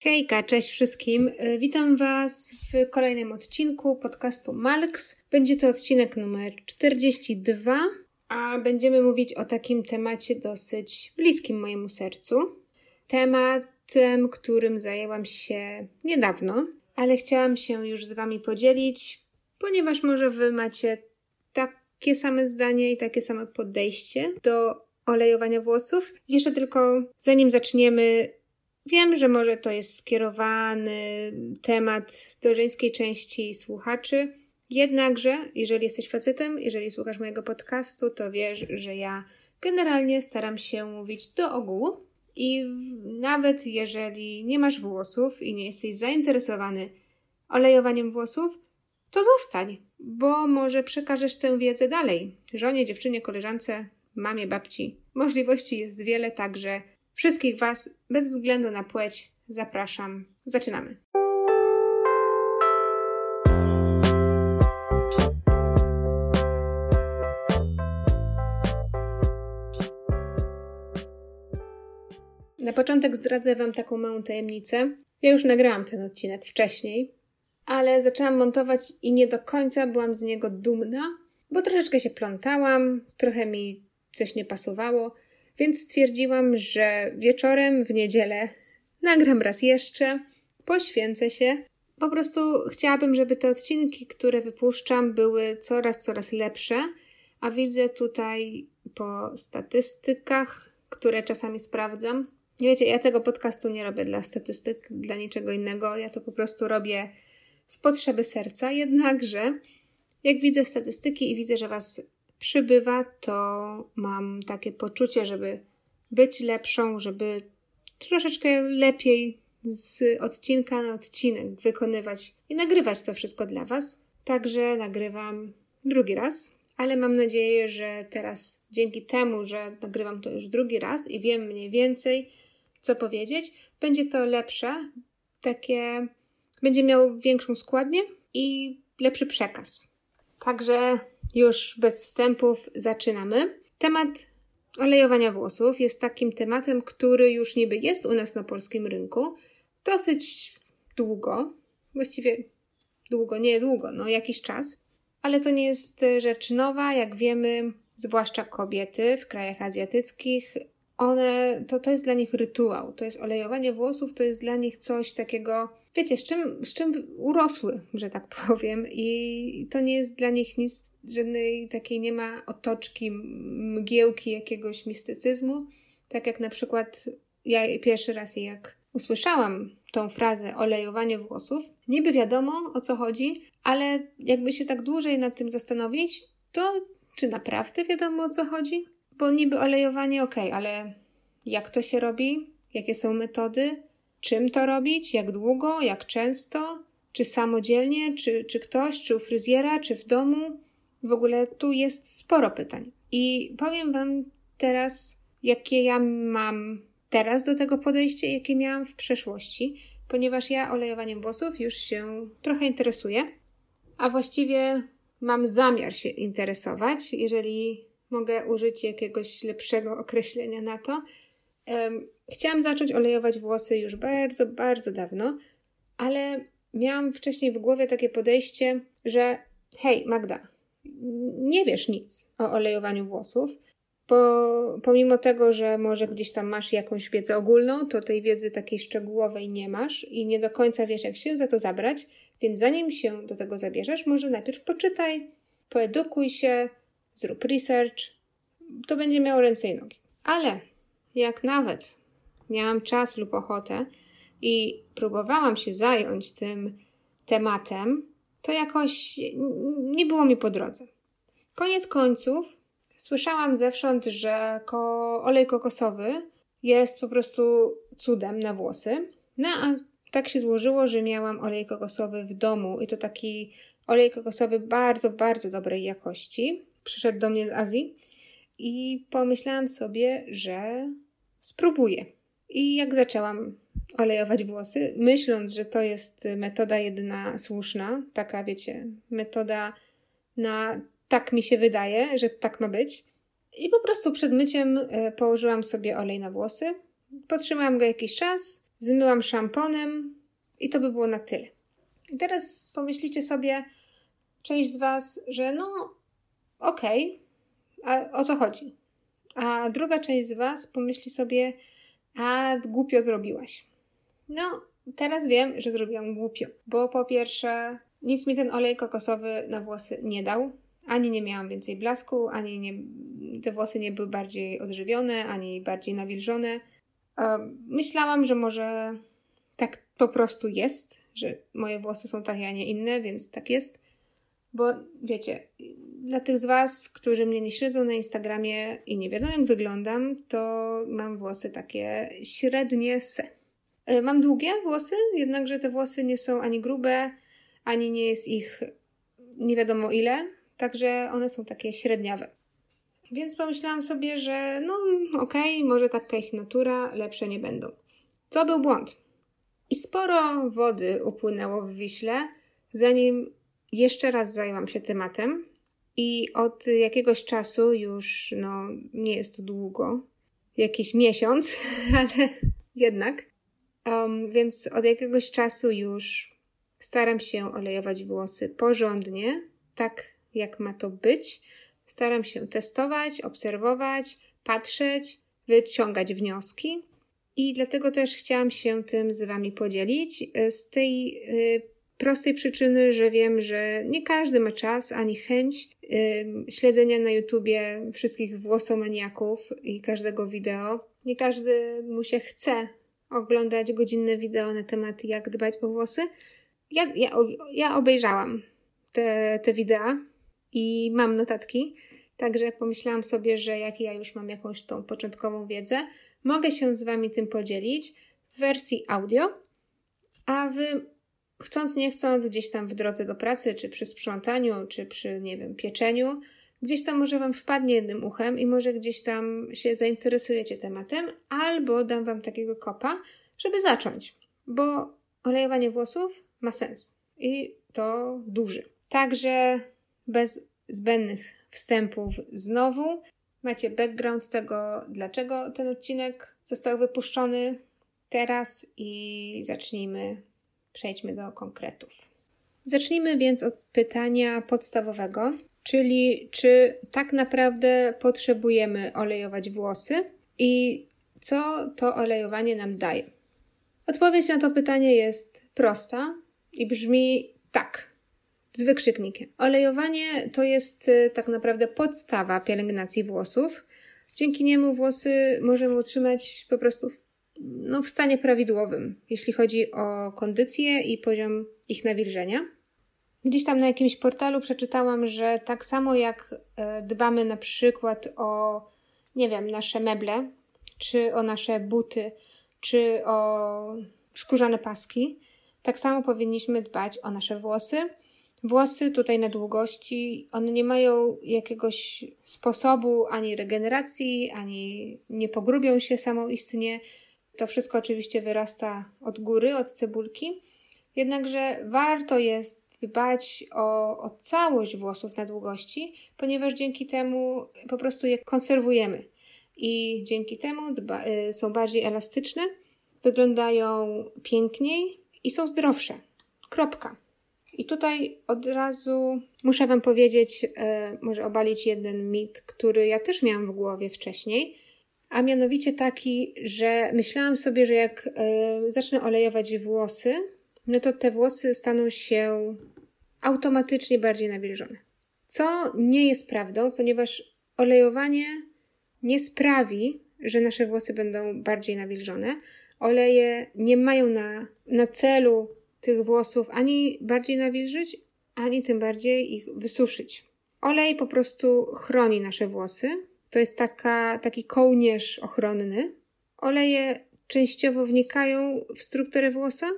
Hejka, cześć wszystkim. E, witam Was w kolejnym odcinku podcastu Malks. Będzie to odcinek numer 42, a będziemy mówić o takim temacie dosyć bliskim mojemu sercu. Tematem, którym zajęłam się niedawno, ale chciałam się już z Wami podzielić, ponieważ może Wy macie takie same zdanie i takie same podejście do olejowania włosów. Jeszcze tylko zanim zaczniemy, Wiem, że może to jest skierowany temat do żeńskiej części słuchaczy, jednakże, jeżeli jesteś facetem, jeżeli słuchasz mojego podcastu, to wiesz, że ja generalnie staram się mówić do ogółu i nawet jeżeli nie masz włosów i nie jesteś zainteresowany olejowaniem włosów, to zostań, bo może przekażesz tę wiedzę dalej żonie, dziewczynie, koleżance, mamie, babci. Możliwości jest wiele, także Wszystkich Was, bez względu na płeć, zapraszam. Zaczynamy. Na początek zdradzę Wam taką małą tajemnicę. Ja już nagrałam ten odcinek wcześniej, ale zaczęłam montować i nie do końca byłam z niego dumna, bo troszeczkę się plątałam, trochę mi coś nie pasowało więc stwierdziłam, że wieczorem w niedzielę nagram raz jeszcze, poświęcę się. Po prostu chciałabym, żeby te odcinki, które wypuszczam, były coraz, coraz lepsze, a widzę tutaj po statystykach, które czasami sprawdzam. Wiecie, ja tego podcastu nie robię dla statystyk, dla niczego innego. Ja to po prostu robię z potrzeby serca. Jednakże, jak widzę statystyki i widzę, że Was przybywa, to mam takie poczucie, żeby być lepszą, żeby troszeczkę lepiej z odcinka na odcinek wykonywać i nagrywać to wszystko dla Was. Także nagrywam drugi raz, ale mam nadzieję, że teraz dzięki temu, że nagrywam to już drugi raz i wiem mniej więcej, co powiedzieć, będzie to lepsze, takie będzie miał większą składnię i lepszy przekaz. Także już bez wstępów zaczynamy. Temat olejowania włosów jest takim tematem, który już niby jest u nas na polskim rynku. Dosyć długo, właściwie długo, nie długo, no jakiś czas, ale to nie jest rzecz nowa, jak wiemy, zwłaszcza kobiety w krajach azjatyckich, one, to, to jest dla nich rytuał, to jest olejowanie włosów, to jest dla nich coś takiego, wiecie, z czym, z czym urosły, że tak powiem. I to nie jest dla nich nic żadnej takiej nie ma otoczki, mgiełki jakiegoś mistycyzmu. Tak jak na przykład ja pierwszy raz jak usłyszałam tą frazę olejowanie włosów, niby wiadomo o co chodzi, ale jakby się tak dłużej nad tym zastanowić, to czy naprawdę wiadomo o co chodzi? Bo niby olejowanie ok, ale jak to się robi? Jakie są metody? Czym to robić? Jak długo? Jak często? Czy samodzielnie? Czy, czy ktoś? Czy u fryzjera? Czy w domu? W ogóle tu jest sporo pytań. I powiem Wam teraz, jakie ja mam teraz do tego podejście, jakie miałam w przeszłości, ponieważ ja olejowaniem włosów już się trochę interesuję, a właściwie mam zamiar się interesować, jeżeli mogę użyć jakiegoś lepszego określenia na to. Chciałam zacząć olejować włosy już bardzo, bardzo dawno, ale miałam wcześniej w głowie takie podejście, że hej, Magda, nie wiesz nic o olejowaniu włosów, bo pomimo tego, że może gdzieś tam masz jakąś wiedzę ogólną, to tej wiedzy takiej szczegółowej nie masz i nie do końca wiesz, jak się za to zabrać, więc zanim się do tego zabierzesz, może najpierw poczytaj, poedukuj się, zrób research, to będzie miało ręce i nogi. Ale jak nawet miałam czas lub ochotę i próbowałam się zająć tym tematem, to jakoś nie było mi po drodze. Koniec końców słyszałam zewsząd, że ko olej kokosowy jest po prostu cudem na włosy. No a tak się złożyło, że miałam olej kokosowy w domu i to taki olej kokosowy bardzo, bardzo dobrej jakości. Przyszedł do mnie z Azji i pomyślałam sobie, że spróbuję. I jak zaczęłam olejować włosy, myśląc, że to jest metoda jedyna słuszna, taka wiecie, metoda na tak mi się wydaje, że tak ma być. I po prostu przed myciem e, położyłam sobie olej na włosy, potrzymałam go jakiś czas, zmyłam szamponem i to by było na tyle. I teraz pomyślicie sobie, część z Was, że no okej, okay, o co chodzi? A druga część z Was pomyśli sobie, a głupio zrobiłaś. No, teraz wiem, że zrobiłam głupio, bo po pierwsze, nic mi ten olej kokosowy na włosy nie dał. Ani nie miałam więcej blasku, ani nie, te włosy nie były bardziej odżywione, ani bardziej nawilżone. Myślałam, że może tak po prostu jest, że moje włosy są takie, a nie inne, więc tak jest. Bo wiecie, dla tych z Was, którzy mnie nie śledzą na Instagramie i nie wiedzą, jak wyglądam, to mam włosy takie średnie se. Mam długie włosy, jednakże te włosy nie są ani grube, ani nie jest ich nie wiadomo ile, także one są takie średniawe. Więc pomyślałam sobie, że no okej, okay, może taka ich natura, lepsze nie będą. To był błąd. I sporo wody upłynęło w Wiśle, zanim jeszcze raz zajęłam się tematem. I od jakiegoś czasu, już no nie jest to długo, jakiś miesiąc, ale jednak, um, więc od jakiegoś czasu już staram się olejować włosy porządnie, tak jak ma to być. Staram się testować, obserwować, patrzeć, wyciągać wnioski. I dlatego też chciałam się tym z Wami podzielić. Z tej y, prostej przyczyny, że wiem, że nie każdy ma czas ani chęć y, śledzenia na YouTubie wszystkich włosomaniaków i każdego wideo. Nie każdy mu się chce oglądać godzinne wideo na temat jak dbać o włosy. Ja, ja, ja obejrzałam te, te wideo i mam notatki, także pomyślałam sobie, że jak ja już mam jakąś tą początkową wiedzę, mogę się z Wami tym podzielić w wersji audio, a Wy chcąc nie chcąc gdzieś tam w drodze do pracy, czy przy sprzątaniu, czy przy, nie wiem, pieczeniu, gdzieś tam może Wam wpadnie jednym uchem i może gdzieś tam się zainteresujecie tematem, albo dam Wam takiego kopa, żeby zacząć, bo olejowanie włosów ma sens i to duży. Także bez zbędnych wstępów znowu macie background tego, dlaczego ten odcinek został wypuszczony teraz i zacznijmy, przejdźmy do konkretów. Zacznijmy więc od pytania podstawowego, czyli czy tak naprawdę potrzebujemy olejować włosy i co to olejowanie nam daje? Odpowiedź na to pytanie jest prosta i brzmi tak z wykrzyknikiem. Olejowanie to jest y, tak naprawdę podstawa pielęgnacji włosów. Dzięki niemu włosy możemy utrzymać po prostu w, no, w stanie prawidłowym, jeśli chodzi o kondycję i poziom ich nawilżenia. Gdzieś tam na jakimś portalu przeczytałam, że tak samo jak e, dbamy na przykład o, nie wiem, nasze meble, czy o nasze buty, czy o skórzane paski, tak samo powinniśmy dbać o nasze włosy Włosy tutaj na długości, one nie mają jakiegoś sposobu ani regeneracji, ani nie pogrubią się samoistnie. To wszystko oczywiście wyrasta od góry, od cebulki. Jednakże warto jest dbać o, o całość włosów na długości, ponieważ dzięki temu po prostu je konserwujemy i dzięki temu dba, y, są bardziej elastyczne, wyglądają piękniej i są zdrowsze. Kropka. I tutaj od razu muszę Wam powiedzieć, e, może obalić jeden mit, który ja też miałam w głowie wcześniej, a mianowicie taki, że myślałam sobie, że jak e, zacznę olejować włosy, no to te włosy staną się automatycznie bardziej nawilżone. Co nie jest prawdą, ponieważ olejowanie nie sprawi, że nasze włosy będą bardziej nawilżone. Oleje nie mają na, na celu tych włosów ani bardziej nawilżyć, ani tym bardziej ich wysuszyć. Olej po prostu chroni nasze włosy. To jest taka, taki kołnierz ochronny. Oleje częściowo wnikają w strukturę włosa,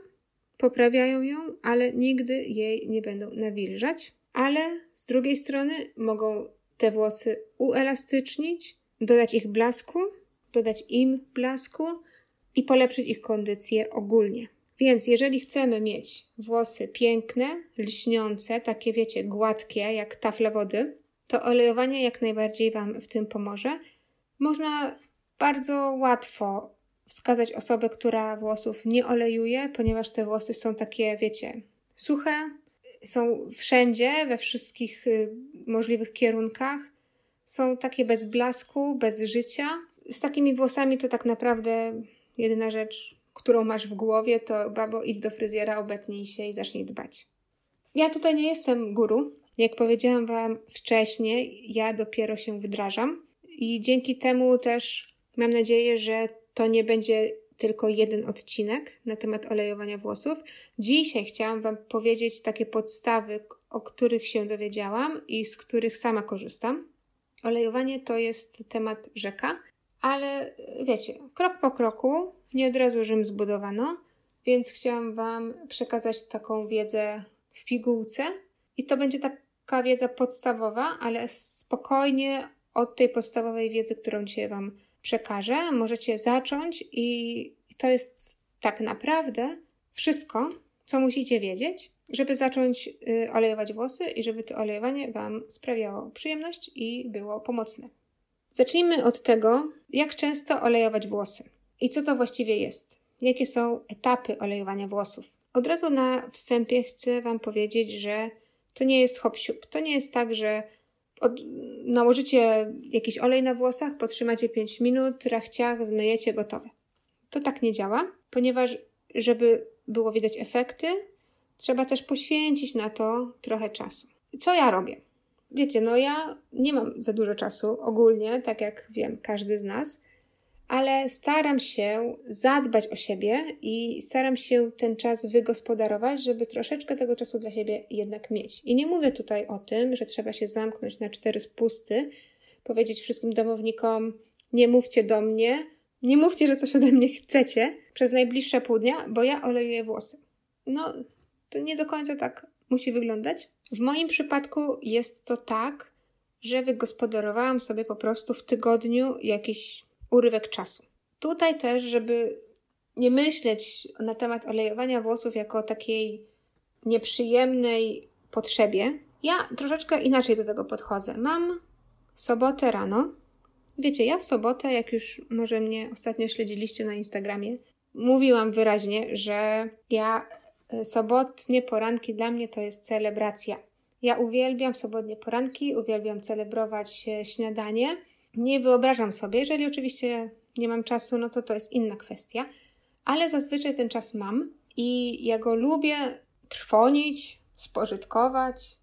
poprawiają ją, ale nigdy jej nie będą nawilżać. Ale z drugiej strony mogą te włosy uelastycznić, dodać ich blasku, dodać im blasku i polepszyć ich kondycję ogólnie. Więc jeżeli chcemy mieć włosy piękne, lśniące, takie wiecie, gładkie jak tafle wody, to olejowanie jak najbardziej Wam w tym pomoże. Można bardzo łatwo wskazać osobę, która włosów nie olejuje, ponieważ te włosy są takie, wiecie, suche, są wszędzie, we wszystkich y, możliwych kierunkach, są takie bez blasku, bez życia. Z takimi włosami to tak naprawdę jedyna rzecz, którą masz w głowie, to babo idź do fryzjera, obetnij się i zacznij dbać. Ja tutaj nie jestem guru. Jak powiedziałam Wam wcześniej, ja dopiero się wdrażam i dzięki temu też mam nadzieję, że to nie będzie tylko jeden odcinek na temat olejowania włosów. Dzisiaj chciałam Wam powiedzieć takie podstawy, o których się dowiedziałam i z których sama korzystam. Olejowanie to jest temat rzeka, ale wiecie, krok po kroku, nie od razu Rzym zbudowano, więc chciałam Wam przekazać taką wiedzę w pigułce i to będzie taka wiedza podstawowa, ale spokojnie od tej podstawowej wiedzy, którą dzisiaj Wam przekażę, możecie zacząć i to jest tak naprawdę wszystko, co musicie wiedzieć, żeby zacząć y, olejować włosy i żeby to olejowanie Wam sprawiało przyjemność i było pomocne. Zacznijmy od tego, jak często olejować włosy i co to właściwie jest. Jakie są etapy olejowania włosów? Od razu na wstępie chcę Wam powiedzieć, że to nie jest hop -siup. To nie jest tak, że od, nałożycie jakiś olej na włosach, potrzymacie 5 minut, rachciach, zmyjecie, gotowe. To tak nie działa, ponieważ żeby było widać efekty, trzeba też poświęcić na to trochę czasu. Co ja robię? Wiecie, no ja nie mam za dużo czasu ogólnie, tak jak wiem, każdy z nas, ale staram się zadbać o siebie i staram się ten czas wygospodarować, żeby troszeczkę tego czasu dla siebie jednak mieć. I nie mówię tutaj o tym, że trzeba się zamknąć na cztery spusty, powiedzieć wszystkim domownikom: nie mówcie do mnie, nie mówcie, że coś ode mnie chcecie przez najbliższe pół dnia, bo ja olejuję włosy. No, to nie do końca tak musi wyglądać. W moim przypadku jest to tak, że wygospodarowałam sobie po prostu w tygodniu jakiś urywek czasu. Tutaj też, żeby nie myśleć na temat olejowania włosów jako takiej nieprzyjemnej potrzebie, ja troszeczkę inaczej do tego podchodzę. Mam sobotę rano. Wiecie, ja w sobotę, jak już może mnie ostatnio śledziliście na Instagramie, mówiłam wyraźnie, że ja e, sobotnie poranki dla mnie to jest celebracja. Ja uwielbiam sobotnie poranki, uwielbiam celebrować e, śniadanie nie wyobrażam sobie, jeżeli oczywiście nie mam czasu, no to to jest inna kwestia, ale zazwyczaj ten czas mam i ja go lubię trwonić, spożytkować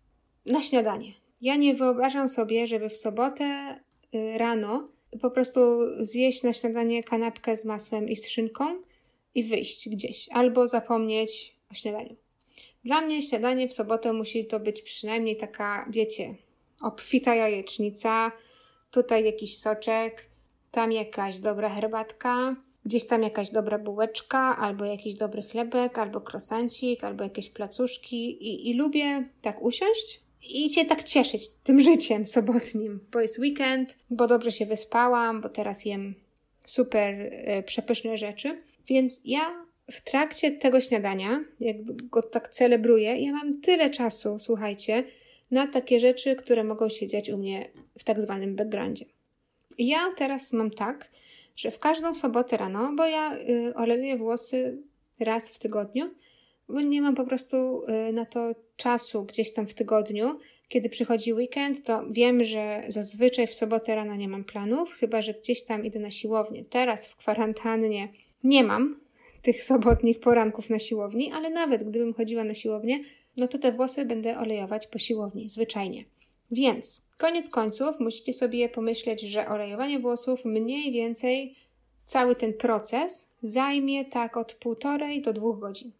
na śniadanie. Ja nie wyobrażam sobie, żeby w sobotę y, rano po prostu zjeść na śniadanie kanapkę z masłem i z szynką i wyjść gdzieś, albo zapomnieć o śniadaniu. Dla mnie śniadanie w sobotę musi to być przynajmniej taka, wiecie, obfita jajecznica, tutaj jakiś soczek, tam jakaś dobra herbatka, gdzieś tam jakaś dobra bułeczka, albo jakiś dobry chlebek, albo krosancik, albo jakieś placuszki i, i lubię tak usiąść i się tak cieszyć tym życiem sobotnim, bo jest weekend, bo dobrze się wyspałam, bo teraz jem super y, przepyszne rzeczy. Więc ja w trakcie tego śniadania, jak go tak celebruję, ja mam tyle czasu, słuchajcie, na takie rzeczy, które mogą się dziać u mnie w tak zwanym backgroundzie. Ja teraz mam tak, że w każdą sobotę rano, bo ja y, włosy raz w tygodniu, bo nie mam po prostu y, na to czasu gdzieś tam w tygodniu. Kiedy przychodzi weekend, to wiem, że zazwyczaj w sobotę rano nie mam planów, chyba że gdzieś tam idę na siłownię. Teraz w kwarantannie nie mam tych sobotnich poranków na siłowni, ale nawet gdybym chodziła na siłownię, no to te włosy będę olejować po siłowni, zwyczajnie. Więc koniec końców musicie sobie pomyśleć, że olejowanie włosów mniej więcej cały ten proces zajmie tak od półtorej do dwóch godzin.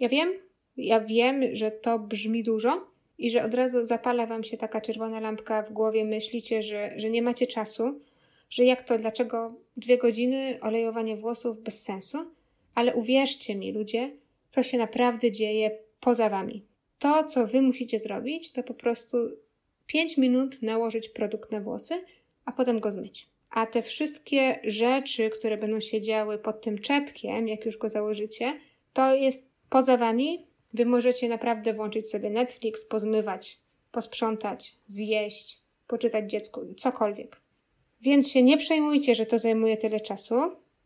Ja wiem, ja wiem, że to brzmi dużo i że od razu zapala wam się taka czerwona lampka w głowie, myślicie, że, że nie macie czasu, że jak to, dlaczego dwie godziny olejowanie włosów bez sensu, ale uwierzcie mi, ludzie, to się naprawdę dzieje poza wami. To, co wy musicie zrobić, to po prostu 5 minut nałożyć produkt na włosy, a potem go zmyć. A te wszystkie rzeczy, które będą się działy pod tym czepkiem, jak już go założycie, to jest poza wami. Wy możecie naprawdę włączyć sobie Netflix, pozmywać, posprzątać, zjeść, poczytać dziecku, cokolwiek. Więc się nie przejmujcie, że to zajmuje tyle czasu.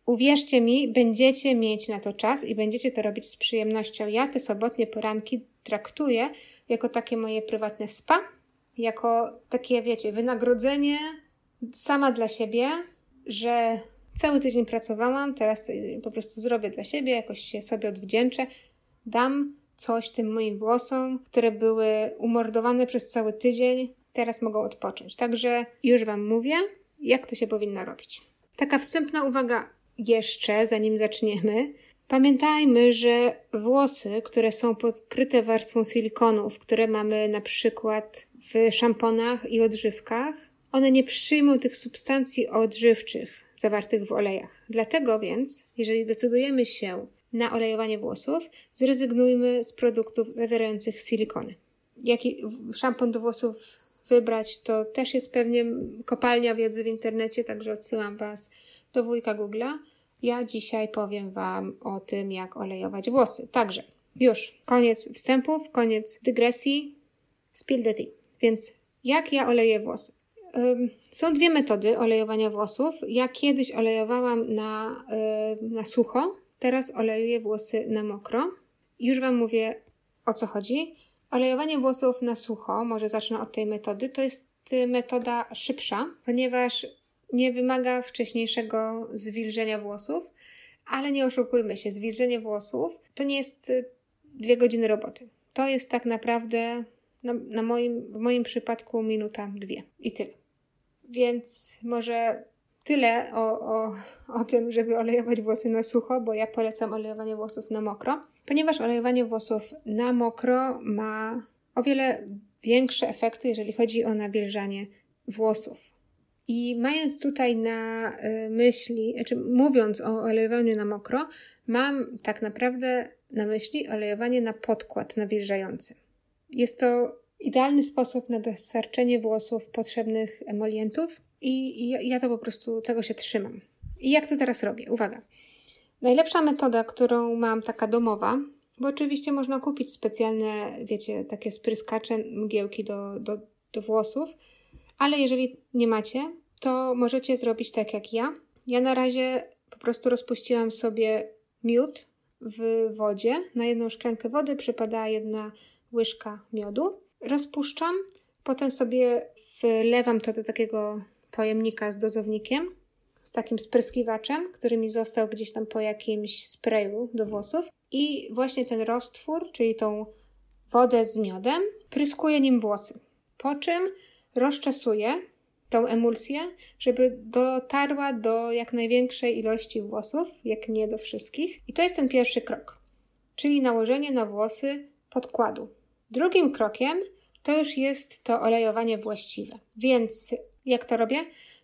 uwierzcie mi, będziecie mieć na to czas i będziecie to robić z przyjemnością. Ja te sobotnie poranki traktuję jako takie moje prywatne spa, jako takie, wiecie, wynagrodzenie sama dla siebie, że cały tydzień pracowałam, teraz coś po prostu zrobię dla siebie, jakoś się sobie odwdzięczę, dam coś tym moim włosom, które były umordowane przez cały tydzień, teraz mogą odpocząć. Także już Wam mówię, jak to się powinno robić. Taka wstępna uwaga jeszcze, zanim zaczniemy. Pamiętajmy, że włosy, które są pokryte warstwą silikonów, które mamy na przykład w szamponach i odżywkach, one nie przyjmą tych substancji odżywczych zawartych w olejach. Dlatego więc, jeżeli decydujemy się na olejowanie włosów, zrezygnujmy z produktów zawierających silikony. Jaki szampon do włosów wybrać, to też jest pewnie kopalnia wiedzy w internecie, także odsyłam Was do wujka Google'a. Ja dzisiaj powiem Wam o tym, jak olejować włosy. Także już koniec wstępów, koniec dygresji, spill the tea. Więc jak ja oleję włosy? Są dwie metody olejowania włosów. Ja kiedyś olejowałam na, na sucho, teraz olejuję włosy na mokro. Już Wam mówię o co chodzi. Olejowanie włosów na sucho, może zacznę od tej metody, to jest y, metoda szybsza, ponieważ nie wymaga wcześniejszego zwilżenia włosów, ale nie oszukujmy się, zwilżenie włosów to nie jest y, dwie godziny roboty. To jest tak naprawdę na, na moim, w moim przypadku minuta, dwie i tyle. Więc może tyle o, o, o tym, żeby olejować włosy na sucho, bo ja polecam olejowanie włosów na mokro, ponieważ olejowanie włosów na mokro ma o wiele większe efekty, jeżeli chodzi o nawilżanie włosów. I mając tutaj na y, myśli, znaczy mówiąc o olejowaniu na mokro, mam tak naprawdę na myśli olejowanie na podkład nawilżający. Jest to idealny sposób na dostarczenie włosów potrzebnych emolientów i, ja to po prostu tego się trzymam. I jak to teraz robię? Uwaga. Najlepsza metoda, którą mam, taka domowa, bo oczywiście można kupić specjalne, wiecie, takie spryskacze, mgiełki do, do, do włosów, ale jeżeli nie macie, to możecie zrobić tak jak ja. Ja na razie po prostu rozpuściłam sobie miód w wodzie. Na jedną szklankę wody przypada jedna łyżka miodu. Rozpuszczam, potem sobie wlewam to do takiego pojemnika z dozownikiem, z takim spryskiwaczem, który mi został gdzieś tam po jakimś sprayu do włosów. I właśnie ten roztwór, czyli tą wodę z miodem, pryskuję nim włosy. Po czym rozczesuję tą emulsję, żeby dotarła do jak największej ilości włosów, jak nie do wszystkich. I to jest ten pierwszy krok, czyli nałożenie na włosy podkładu. Drugim krokiem to już jest to olejowanie właściwe. Więc jak to robię?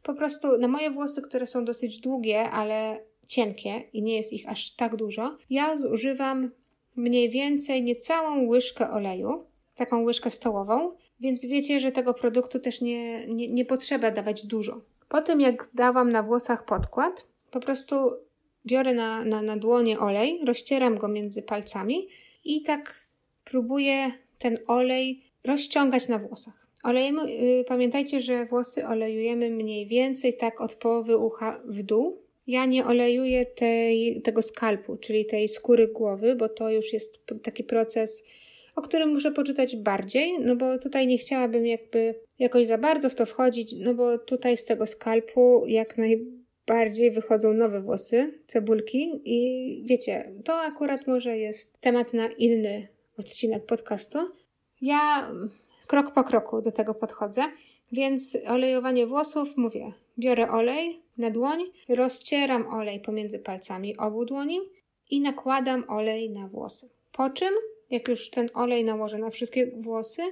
Po prostu na moje włosy, które są dosyć długie, ale cienkie i nie jest ich aż tak dużo, ja zużywam mniej więcej niecałą łyżkę oleju, taką łyżkę stołową, więc wiecie, że tego produktu też nie, nie, nie potrzeba dawać dużo. Po tym, jak dałam na włosach podkład, po prostu biorę na, na, na dłonie olej, rozcieram go między palcami i tak próbuję ten olej rozciągać na włosach. Olejemy, yy, pamiętajcie, że włosy olejujemy mniej więcej tak od połowy ucha w dół. Ja nie olejuję tej, tego skalpu, czyli tej skóry głowy, bo to już jest taki proces, o którym muszę poczytać bardziej, no bo tutaj nie chciałabym jakby jakoś za bardzo w to wchodzić, no bo tutaj z tego skalpu jak najbardziej wychodzą nowe włosy, cebulki i wiecie, to akurat może jest temat na inny odcinek podcastu. Ja krok po kroku do tego podchodzę, więc olejowanie włosów, mówię, biorę olej na dłoń, rozcieram olej pomiędzy palcami obu dłoni i nakładam olej na włosy. Po czym, jak już ten olej nałożę na wszystkie włosy,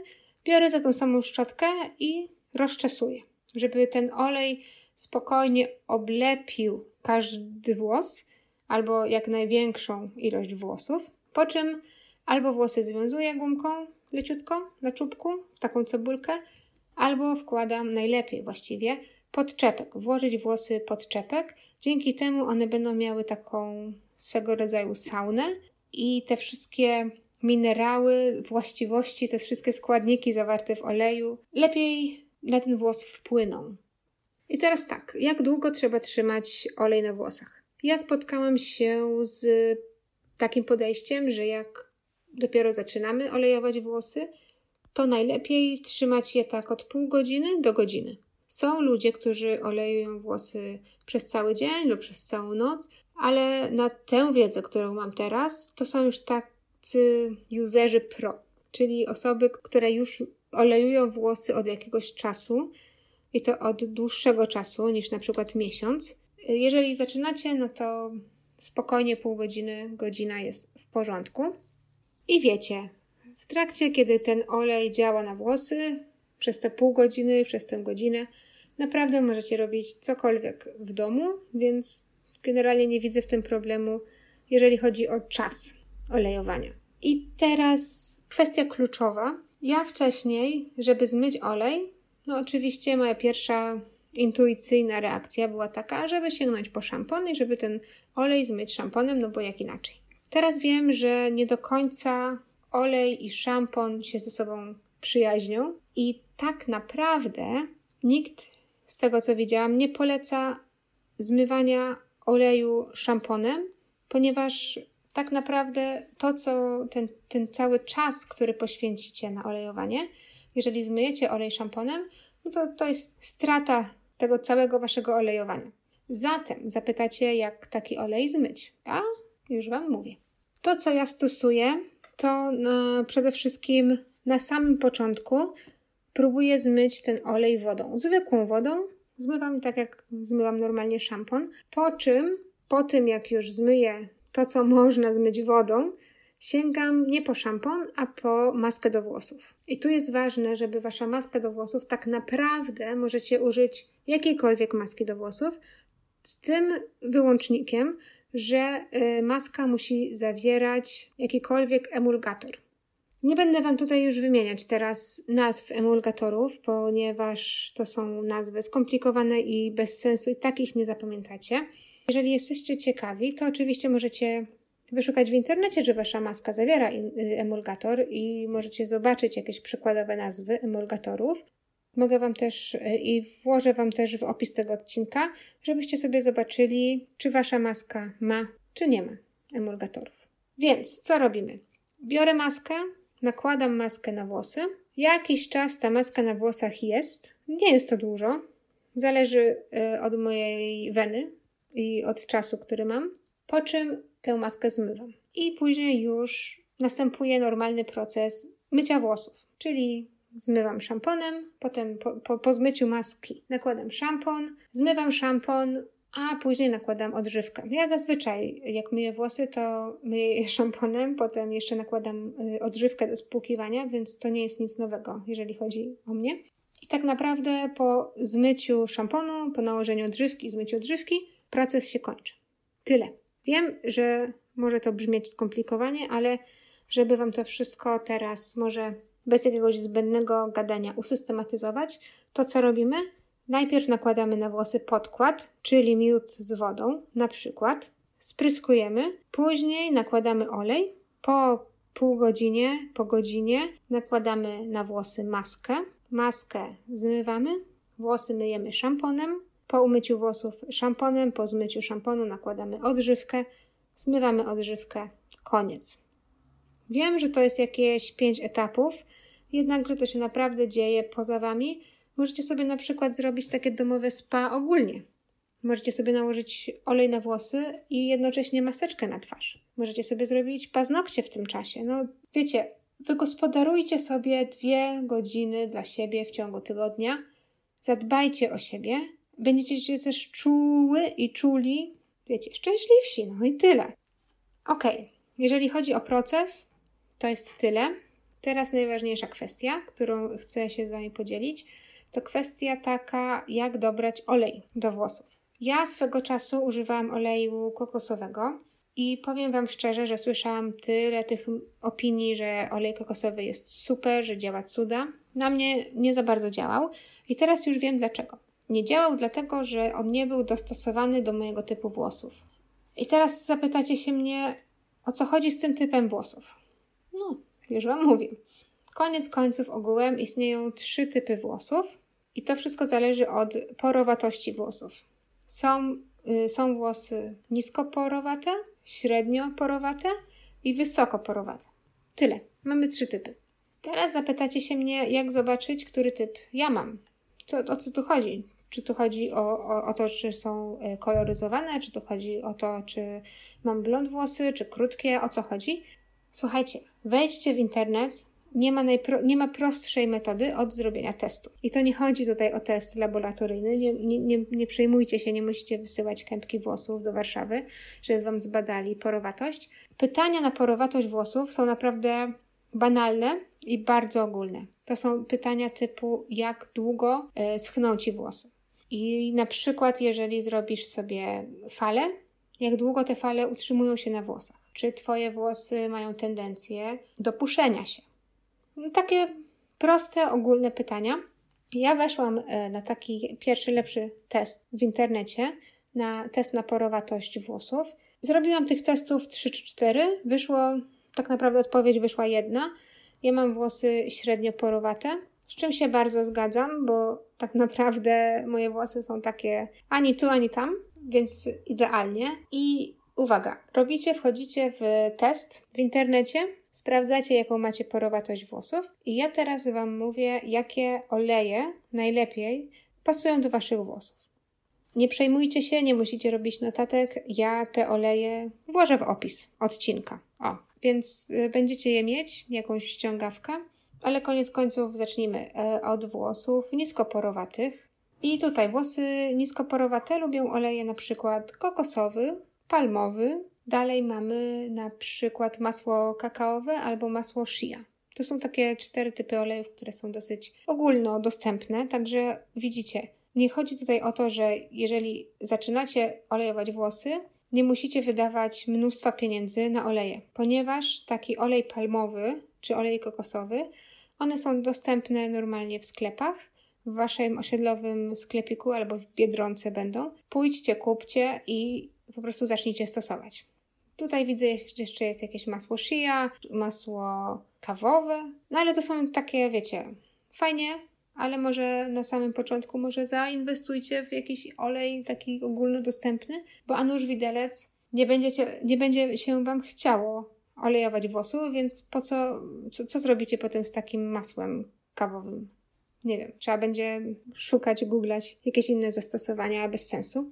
biorę za tą samą szczotkę i rozczesuję, żeby ten olej spokojnie oblepił każdy włos albo jak największą ilość włosów. Po czym albo włosy związuję gumką, leciutko na czubku, taką cebulkę, albo wkładam najlepiej właściwie pod czepek, włożyć włosy pod czepek. Dzięki temu one będą miały taką swego rodzaju saunę i te wszystkie minerały, właściwości, te wszystkie składniki zawarte w oleju lepiej na ten włos wpłyną. I teraz tak, jak długo trzeba trzymać olej na włosach? Ja spotkałam się z takim podejściem, że jak dopiero zaczynamy olejować włosy, to najlepiej trzymać je tak od pół godziny do godziny. Są ludzie, którzy olejują włosy przez cały dzień lub przez całą noc, ale na tę wiedzę, którą mam teraz, to są już tacy userzy pro, czyli osoby, które już olejują włosy od jakiegoś czasu i to od dłuższego czasu niż na przykład miesiąc. Jeżeli zaczynacie, no to spokojnie pół godziny, godzina jest w porządku. I wiecie, w trakcie, kiedy ten olej działa na włosy, przez te pół godziny, przez tę godzinę, naprawdę możecie robić cokolwiek w domu, więc generalnie nie widzę w tym problemu, jeżeli chodzi o czas olejowania. I teraz kwestia kluczowa. Ja wcześniej, żeby zmyć olej, no oczywiście moja pierwsza intuicyjna reakcja była taka, żeby sięgnąć po szampon i żeby ten olej zmyć szamponem, no bo jak inaczej. Teraz wiem, że nie do końca olej i szampon się ze sobą przyjaźnią i tak naprawdę nikt z tego co widziałam nie poleca zmywania oleju szamponem, ponieważ tak naprawdę to, co ten, ten cały czas, który poświęcicie na olejowanie, jeżeli zmyjecie olej szamponem, no to to jest strata tego całego waszego olejowania. Zatem zapytacie, jak taki olej zmyć. A już wam mówię. To, co ja stosuję, to no, przede wszystkim na samym początku próbuję zmyć ten olej wodą. Zwykłą wodą. Zmywam tak, jak zmywam normalnie szampon. Po czym, po tym jak już zmyję to, co można zmyć wodą, sięgam nie po szampon, a po maskę do włosów. I tu jest ważne, żeby wasza maska do włosów tak naprawdę możecie użyć jakiejkolwiek maski do włosów, z tym wyłącznikiem, że y, maska musi zawierać jakikolwiek emulgator. Nie będę Wam tutaj już wymieniać teraz nazw emulgatorów, ponieważ to są nazwy skomplikowane i bez sensu i takich nie zapamiętacie. Jeżeli jesteście ciekawi, to oczywiście możecie wyszukać w internecie, że Wasza maska zawiera y, emulgator i możecie zobaczyć jakieś przykładowe nazwy emulgatorów. Mogę Wam też y, i włożę Wam też w opis tego odcinka, żebyście sobie zobaczyli, czy Wasza maska ma, czy nie ma emulgatorów. Więc co robimy? Biorę maskę, nakładam maskę na włosy. Jakiś czas ta maska na włosach jest. Nie jest to dużo. Zależy y, od mojej weny i od czasu, który mam. Po czym tę maskę zmywam. I później już następuje normalny proces mycia włosów, czyli zmywam szamponem, potem po, po, po zmyciu maski nakładam szampon, zmywam szampon, a później nakładam odżywkę. Ja zazwyczaj, jak myję włosy, to myję je szamponem, potem jeszcze nakładam y, odżywkę do spłukiwania, więc to nie jest nic nowego, jeżeli chodzi o mnie. I tak naprawdę po zmyciu szamponu, po nałożeniu odżywki, zmyciu odżywki, proces się kończy. Tyle. Wiem, że może to brzmieć skomplikowanie, ale żeby Wam to wszystko teraz może bez jakiegoś zbędnego gadania usystematyzować, to co robimy? Najpierw nakładamy na włosy podkład, czyli miód z wodą, na przykład. Spryskujemy, później nakładamy olej. Po pół godzinie, po godzinie nakładamy na włosy maskę. Maskę zmywamy, włosy myjemy szamponem. Po umyciu włosów szamponem, po zmyciu szamponu nakładamy odżywkę, zmywamy odżywkę, koniec. Wiem, że to jest jakieś pięć etapów, jednakże to się naprawdę dzieje poza Wami. Możecie sobie na przykład zrobić takie domowe spa ogólnie. Możecie sobie nałożyć olej na włosy i jednocześnie maseczkę na twarz. Możecie sobie zrobić paznokcie w tym czasie. No wiecie, wygospodarujcie sobie dwie godziny dla siebie w ciągu tygodnia. Zadbajcie o siebie. Będziecie się też czuły i czuli, wiecie, szczęśliwsi. No i tyle. Ok, jeżeli chodzi o proces, to jest tyle. Teraz najważniejsza kwestia, którą chcę się z Wami podzielić, to kwestia taka, jak dobrać olej do włosów. Ja swego czasu używałam oleju kokosowego i powiem Wam szczerze, że słyszałam tyle tych opinii, że olej kokosowy jest super, że działa cuda. Na mnie nie za bardzo działał i teraz już wiem dlaczego. Nie działał dlatego, że on nie był dostosowany do mojego typu włosów. I teraz zapytacie się mnie, o co chodzi z tym typem włosów. No, już Wam mówię. Koniec końców ogółem istnieją trzy typy włosów i to wszystko zależy od porowatości włosów. Są y, są włosy niskoporowate, średnio porowate i wysoko porowate. Tyle. Mamy trzy typy. Teraz zapytacie się mnie, jak zobaczyć, który typ ja mam. Co, o co tu chodzi? Czy tu chodzi o, o, o, to, czy są e, koloryzowane, czy tu chodzi o to, czy mam blond włosy, czy krótkie, o co chodzi? Słuchajcie, wejdźcie w internet, nie ma, najpro, nie ma prostszej metody od zrobienia testu. I to nie chodzi tutaj o test laboratoryjny, nie, nie, nie, nie przejmujcie się, nie musicie wysyłać kępki włosów do Warszawy, żeby Wam zbadali porowatość. Pytania na porowatość włosów są naprawdę banalne i bardzo ogólne. To są pytania typu jak długo e, schną Ci włosy. I na przykład jeżeli zrobisz sobie fale, jak długo te fale utrzymują się na włosach. Czy Twoje włosy mają tendencję do puszenia się? Takie proste, ogólne pytania. Ja weszłam e, na taki pierwszy, lepszy test w internecie, na test na porowatość włosów. Zrobiłam tych testów 3 czy 4. Wyszło, tak naprawdę odpowiedź wyszła jedna. Ja mam włosy średnio porowate, z czym się bardzo zgadzam, bo tak naprawdę moje włosy są takie ani tu, ani tam, więc idealnie. I uwaga, robicie, wchodzicie w test w internecie, sprawdzacie, jaką macie porowatość włosów, i ja teraz Wam mówię, jakie oleje najlepiej pasują do Waszych włosów. Nie przejmujcie się, nie musicie robić notatek. Ja te oleje włożę w opis odcinka. O, więc y, będziecie je mieć, jakąś ściągawkę. Ale koniec końców zacznijmy e, od włosów niskoporowatych. I tutaj włosy niskoporowate lubią oleje na przykład kokosowy, palmowy. Dalej mamy na przykład masło kakaowe albo masło shea. To są takie cztery typy olejów, które są dosyć ogólnodostępne, także widzicie, nie chodzi tutaj o to, że jeżeli zaczynacie olejować włosy, nie musicie wydawać mnóstwa pieniędzy na oleje, ponieważ taki olej palmowy czy olej kokosowy, one są dostępne normalnie w sklepach, w waszym osiedlowym sklepiku albo w biedronce będą. Pójdźcie, kupcie i po prostu zacznijcie stosować. Tutaj widzę jeszcze jest jakieś masło shea, masło kawowe, no ale to są takie, wiecie, fajnie, ale może na samym początku może zainwestujcie w jakiś olej taki ogólnodostępny, bo a nuż widelec nie, będziecie, nie będzie się Wam chciało olejować włosów, więc po co, co, co zrobicie potem z takim masłem kawowym? Nie wiem, trzeba będzie szukać, googlać jakieś inne zastosowania bez sensu.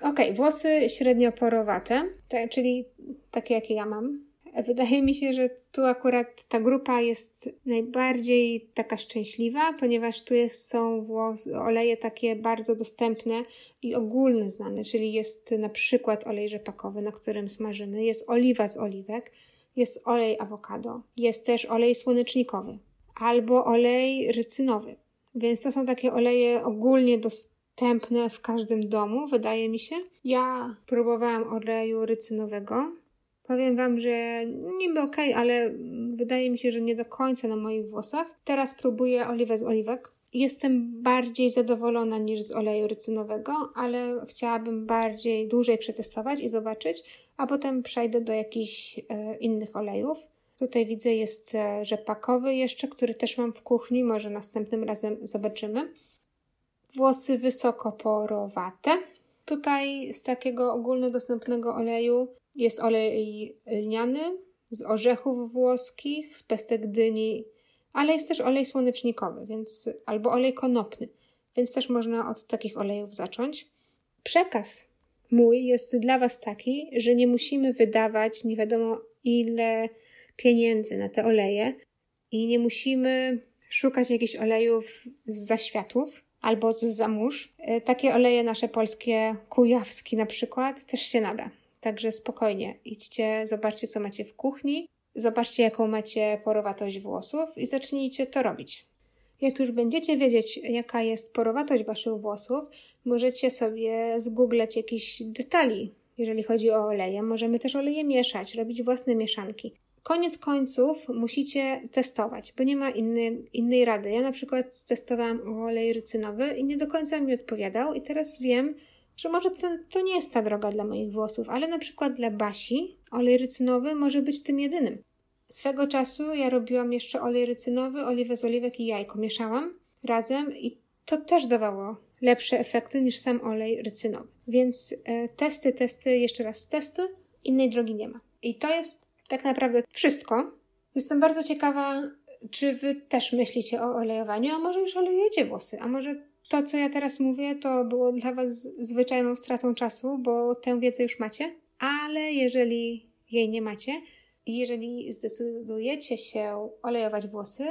Ok, włosy średnio porowate, te, czyli takie jakie ja mam, Wydaje mi się, że tu akurat ta grupa jest najbardziej taka szczęśliwa, ponieważ tu jest, są włos, oleje takie bardzo dostępne i ogólne znane, czyli jest na przykład olej rzepakowy, na którym smażymy, jest oliwa z oliwek, jest olej awokado, jest też olej słonecznikowy albo olej rycynowy. Więc to są takie oleje ogólnie dostępne w każdym domu, wydaje mi się. Ja próbowałam oleju rycynowego, Powiem Wam, że niby ok, ale wydaje mi się, że nie do końca na moich włosach. Teraz próbuję oliwę z oliwek. Jestem bardziej zadowolona niż z oleju rycynowego, ale chciałabym bardziej, dłużej przetestować i zobaczyć, a potem przejdę do jakichś e, innych olejów. Tutaj widzę jest e, rzepakowy jeszcze, który też mam w kuchni, może następnym razem zobaczymy. Włosy wysoko porowate. Tutaj z takiego ogólnodostępnego oleju jest olej lniany z orzechów włoskich, z pestek dyni, ale jest też olej słonecznikowy, więc albo olej konopny, więc też można od takich olejów zacząć. Przekaz mój jest dla Was taki, że nie musimy wydawać nie wiadomo ile pieniędzy na te oleje i nie musimy szukać jakichś olejów z zaświatów albo z zamórz. E, takie oleje nasze polskie, kujawski na przykład, też się nada. Także spokojnie, idźcie, zobaczcie, co macie w kuchni, zobaczcie, jaką macie porowatość włosów i zacznijcie to robić. Jak już będziecie wiedzieć, jaka jest porowatość waszych włosów, możecie sobie zgooglać jakieś detali, jeżeli chodzi o oleje. Możemy też oleje mieszać, robić własne mieszanki. Koniec końców musicie testować, bo nie ma inny, innej rady. Ja na przykład testowałam olej rycynowy i nie do końca mi odpowiadał, i teraz wiem, że może to, to nie jest ta droga dla moich włosów, ale na przykład dla Basi olej rycynowy może być tym jedynym. Swego czasu ja robiłam jeszcze olej rycynowy, oliwę z oliwek i jajko mieszałam razem i to też dawało lepsze efekty niż sam olej rycynowy. Więc e, testy, testy, jeszcze raz testy, innej drogi nie ma. I to jest tak naprawdę wszystko. Jestem bardzo ciekawa, czy wy też myślicie o olejowaniu, a może już olejujecie włosy, a może to, co ja teraz mówię, to było dla was zwyczajną stratą czasu, bo tę wiedzę już macie, ale jeżeli jej nie macie jeżeli zdecydujecie się olejować włosy,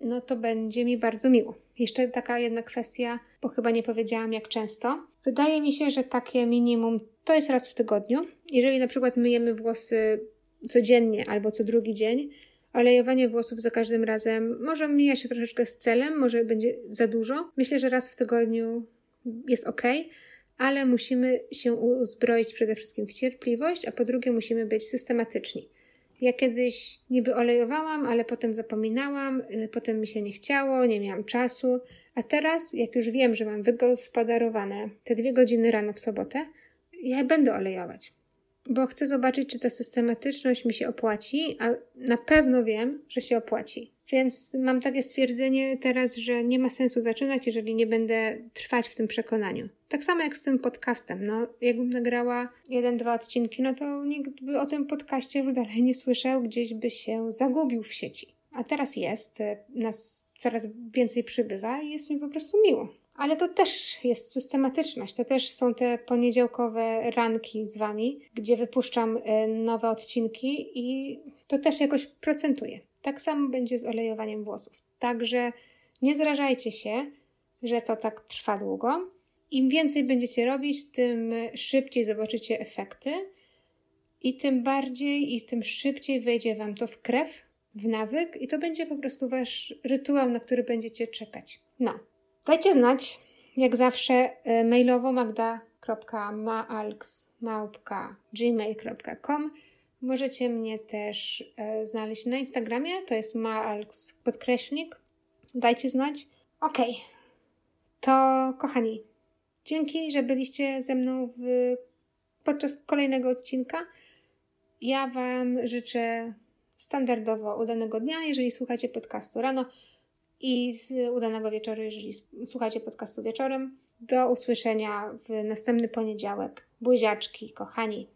no to będzie mi bardzo miło. Jeszcze taka jedna kwestia, bo chyba nie powiedziałam jak często. Wydaje mi się, że takie minimum to jest raz w tygodniu. Jeżeli na przykład myjemy włosy codziennie albo co drugi dzień, olejowanie włosów za każdym razem może mija się troszeczkę z celem, może będzie za dużo. Myślę, że raz w tygodniu jest ok, ale musimy się uzbroić przede wszystkim w cierpliwość, a po drugie musimy być systematyczni. Ja kiedyś niby olejowałam, ale potem zapominałam, y, potem mi się nie chciało, nie miałam czasu. A teraz, jak już wiem, że mam wygospodarowane te dwie godziny rano w sobotę, ja będę olejować. Bo chcę zobaczyć, czy ta systematyczność mi się opłaci, a na pewno wiem, że się opłaci. Więc mam takie stwierdzenie teraz, że nie ma sensu zaczynać, jeżeli nie będę trwać w tym przekonaniu. Tak samo jak z tym podcastem. No, jakbym nagrała jeden, dwa odcinki, no to nikt by o tym podcaście dalej nie słyszał, gdzieś by się zagubił w sieci. A teraz jest, e, nas coraz więcej przybywa i jest mi po prostu miło. Ale to też jest systematyczność. To też są te poniedziałkowe ranki z wami, gdzie wypuszczam e, nowe odcinki i to też jakoś procentuje. Tak samo będzie z olejowaniem włosów. Także nie zrażajcie się, że to tak trwa długo. Im więcej będziecie robić, tym szybciej zobaczycie efekty i tym bardziej i tym szybciej wejdzie Wam to w krew, w nawyk i to będzie po prostu Wasz rytuał, na który będziecie czekać. No, dajcie znać, jak zawsze e, mailowo magda.maalks.gmail.com Możecie mnie też e, znaleźć na Instagramie, to jest maalks podkreśnik. Dajcie znać. Ok, to kochani, dzięki, że byliście ze mną w, podczas kolejnego odcinka. Ja Wam życzę standardowo udanego dnia, jeżeli słuchacie podcastu rano i z udanego wieczoru, jeżeli słuchacie podcastu wieczorem. Do usłyszenia w następny poniedziałek. Buziaczki, kochani.